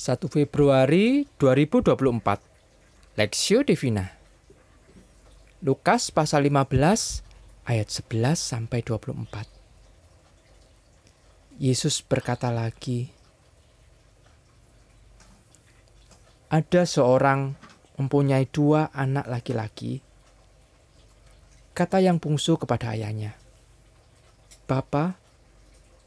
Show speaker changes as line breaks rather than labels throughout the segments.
1 Februari 2024 Lexio Divina. Lukas pasal 15 ayat 11 sampai 24 Yesus berkata lagi Ada seorang mempunyai dua anak laki-laki. Kata yang bungsu kepada ayahnya Bapa,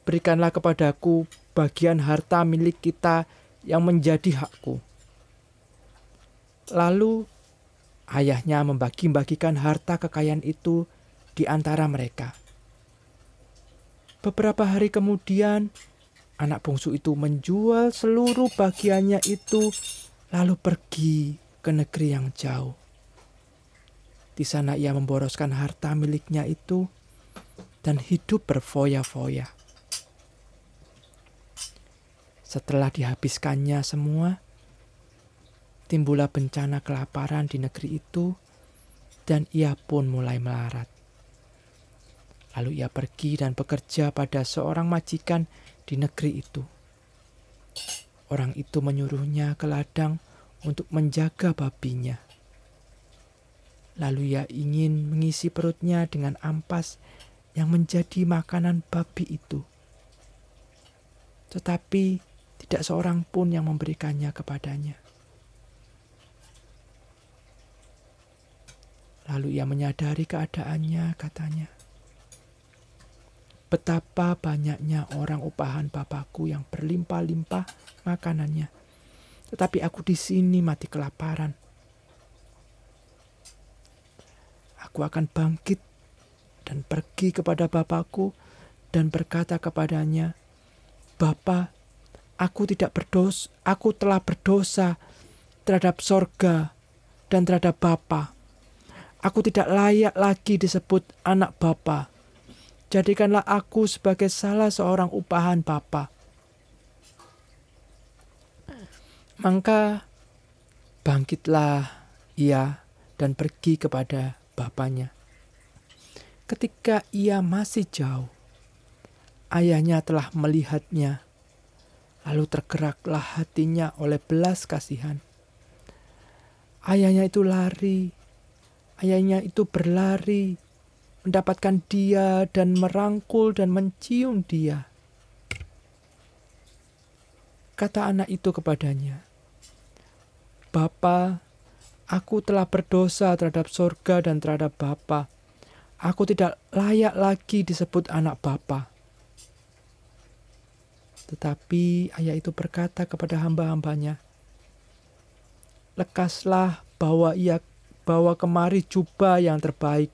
berikanlah kepadaku bagian harta milik kita yang menjadi hakku. Lalu ayahnya membagi-bagikan harta kekayaan itu di antara mereka. Beberapa hari kemudian, anak bungsu itu menjual seluruh bagiannya itu, lalu pergi ke negeri yang jauh. Di sana ia memboroskan harta miliknya itu dan hidup berfoya-foya. Setelah dihabiskannya semua, timbullah bencana kelaparan di negeri itu, dan ia pun mulai melarat. Lalu ia pergi dan bekerja pada seorang majikan di negeri itu. Orang itu menyuruhnya ke ladang untuk menjaga babinya. Lalu ia ingin mengisi perutnya dengan ampas yang menjadi makanan babi itu. Tetapi tidak seorang pun yang memberikannya kepadanya. Lalu ia menyadari keadaannya, katanya. Betapa banyaknya orang upahan Bapakku yang berlimpah-limpah makanannya. Tetapi aku di sini mati kelaparan. Aku akan bangkit dan pergi kepada Bapakku dan berkata kepadanya, Bapa, aku tidak berdosa, aku telah berdosa terhadap sorga dan terhadap Bapa. Aku tidak layak lagi disebut anak Bapa. Jadikanlah aku sebagai salah seorang upahan Bapa. Maka bangkitlah ia dan pergi kepada bapaknya ketika ia masih jauh. Ayahnya telah melihatnya, lalu tergeraklah hatinya oleh belas kasihan. Ayahnya itu lari, ayahnya itu berlari, mendapatkan dia dan merangkul dan mencium dia. Kata anak itu kepadanya, Bapa, aku telah berdosa terhadap sorga dan terhadap Bapa Aku tidak layak lagi disebut anak bapa. Tetapi ayah itu berkata kepada hamba-hambanya, Lekaslah bawa ia bawa kemari jubah yang terbaik.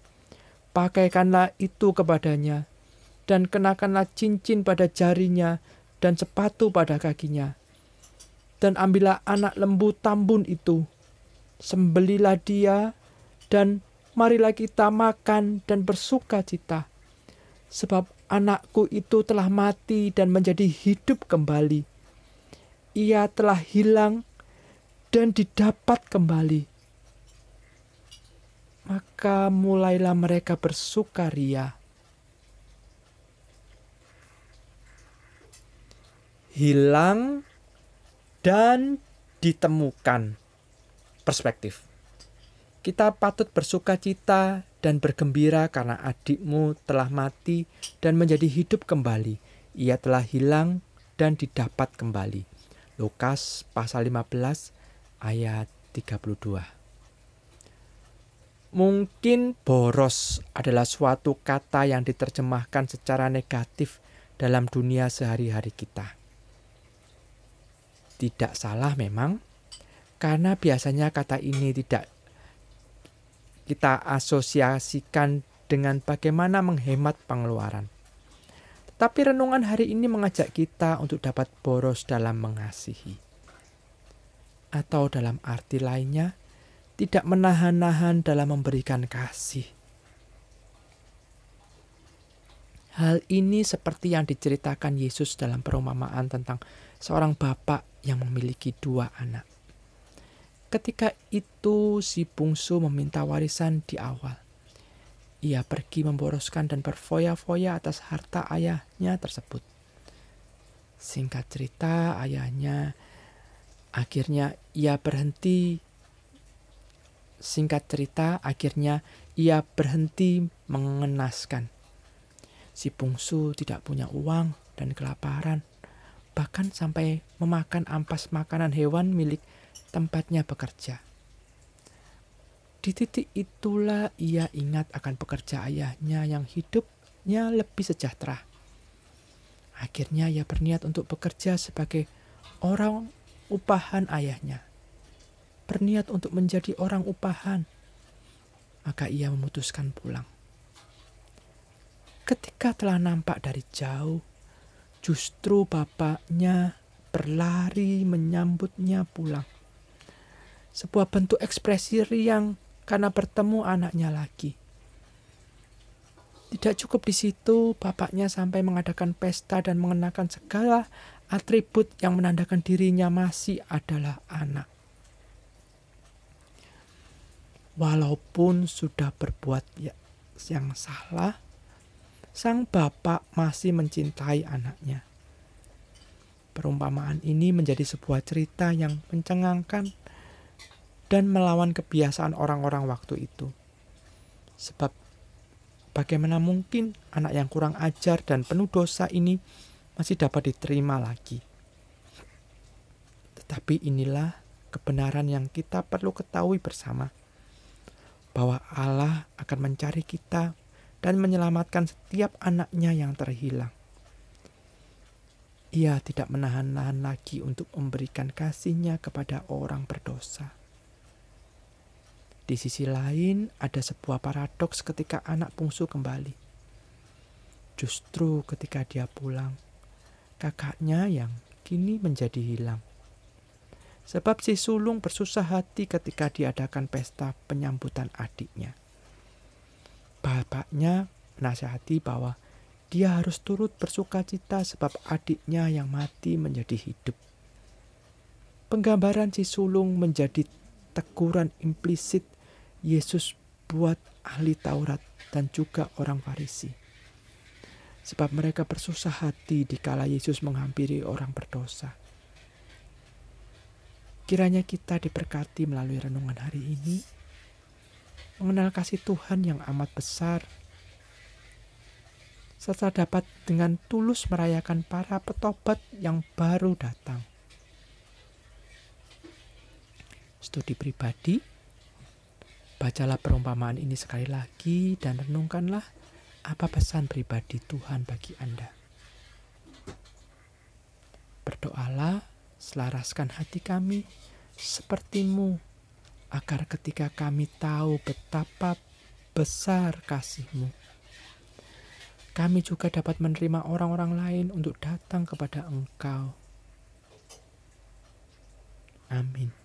Pakaikanlah itu kepadanya, dan kenakanlah cincin pada jarinya dan sepatu pada kakinya. Dan ambillah anak lembu tambun itu, sembelilah dia, dan marilah kita makan dan bersuka cita. Sebab anakku itu telah mati dan menjadi hidup kembali. Ia telah hilang dan didapat kembali. Maka mulailah mereka bersukaria. Hilang dan ditemukan perspektif. Kita patut bersuka cita dan bergembira karena adikmu telah mati dan menjadi hidup kembali. Ia telah hilang dan didapat kembali. Lukas pasal 15 ayat 32. Mungkin boros adalah suatu kata yang diterjemahkan secara negatif dalam dunia sehari-hari kita. Tidak salah memang, karena biasanya kata ini tidak kita asosiasikan dengan bagaimana menghemat pengeluaran. Tapi renungan hari ini mengajak kita untuk dapat boros dalam mengasihi. Atau dalam arti lainnya, tidak menahan-nahan dalam memberikan kasih. Hal ini seperti yang diceritakan Yesus dalam perumpamaan tentang seorang bapak yang memiliki dua anak. Ketika itu si bungsu meminta warisan di awal. Ia pergi memboroskan dan berfoya-foya atas harta ayahnya tersebut. Singkat cerita, ayahnya Akhirnya ia berhenti. Singkat cerita, akhirnya ia berhenti mengenaskan. Si bungsu tidak punya uang dan kelaparan, bahkan sampai memakan ampas makanan hewan milik tempatnya bekerja. Di titik itulah ia ingat akan pekerja ayahnya yang hidupnya lebih sejahtera. Akhirnya ia berniat untuk bekerja sebagai orang upahan ayahnya. Berniat untuk menjadi orang upahan. Maka ia memutuskan pulang. Ketika telah nampak dari jauh, justru bapaknya berlari menyambutnya pulang. Sebuah bentuk ekspresi riang karena bertemu anaknya lagi. Tidak cukup di situ, bapaknya sampai mengadakan pesta dan mengenakan segala atribut yang menandakan dirinya masih adalah anak. Walaupun sudah berbuat ya, yang salah, sang bapak masih mencintai anaknya. Perumpamaan ini menjadi sebuah cerita yang mencengangkan dan melawan kebiasaan orang-orang waktu itu. Sebab bagaimana mungkin anak yang kurang ajar dan penuh dosa ini masih dapat diterima lagi. Tetapi inilah kebenaran yang kita perlu ketahui bersama. Bahwa Allah akan mencari kita dan menyelamatkan setiap anaknya yang terhilang. Ia tidak menahan-nahan lagi untuk memberikan kasihnya kepada orang berdosa. Di sisi lain, ada sebuah paradoks ketika anak bungsu kembali. Justru ketika dia pulang, kakaknya yang kini menjadi hilang. Sebab si sulung bersusah hati ketika diadakan pesta penyambutan adiknya. Bapaknya menasihati bahwa dia harus turut bersuka cita sebab adiknya yang mati menjadi hidup. Penggambaran si sulung menjadi teguran implisit Yesus buat ahli Taurat dan juga orang Farisi. Sebab mereka bersusah hati dikala Yesus menghampiri orang berdosa. Kiranya kita diberkati melalui renungan hari ini, mengenal kasih Tuhan yang amat besar, serta dapat dengan tulus merayakan para petobat yang baru datang. Studi pribadi Bacalah perumpamaan ini sekali lagi dan renungkanlah apa pesan pribadi Tuhan bagi Anda. Berdoalah, selaraskan hati kami sepertimu, agar ketika kami tahu betapa besar kasihmu, kami juga dapat menerima orang-orang lain untuk datang kepada Engkau. Amin.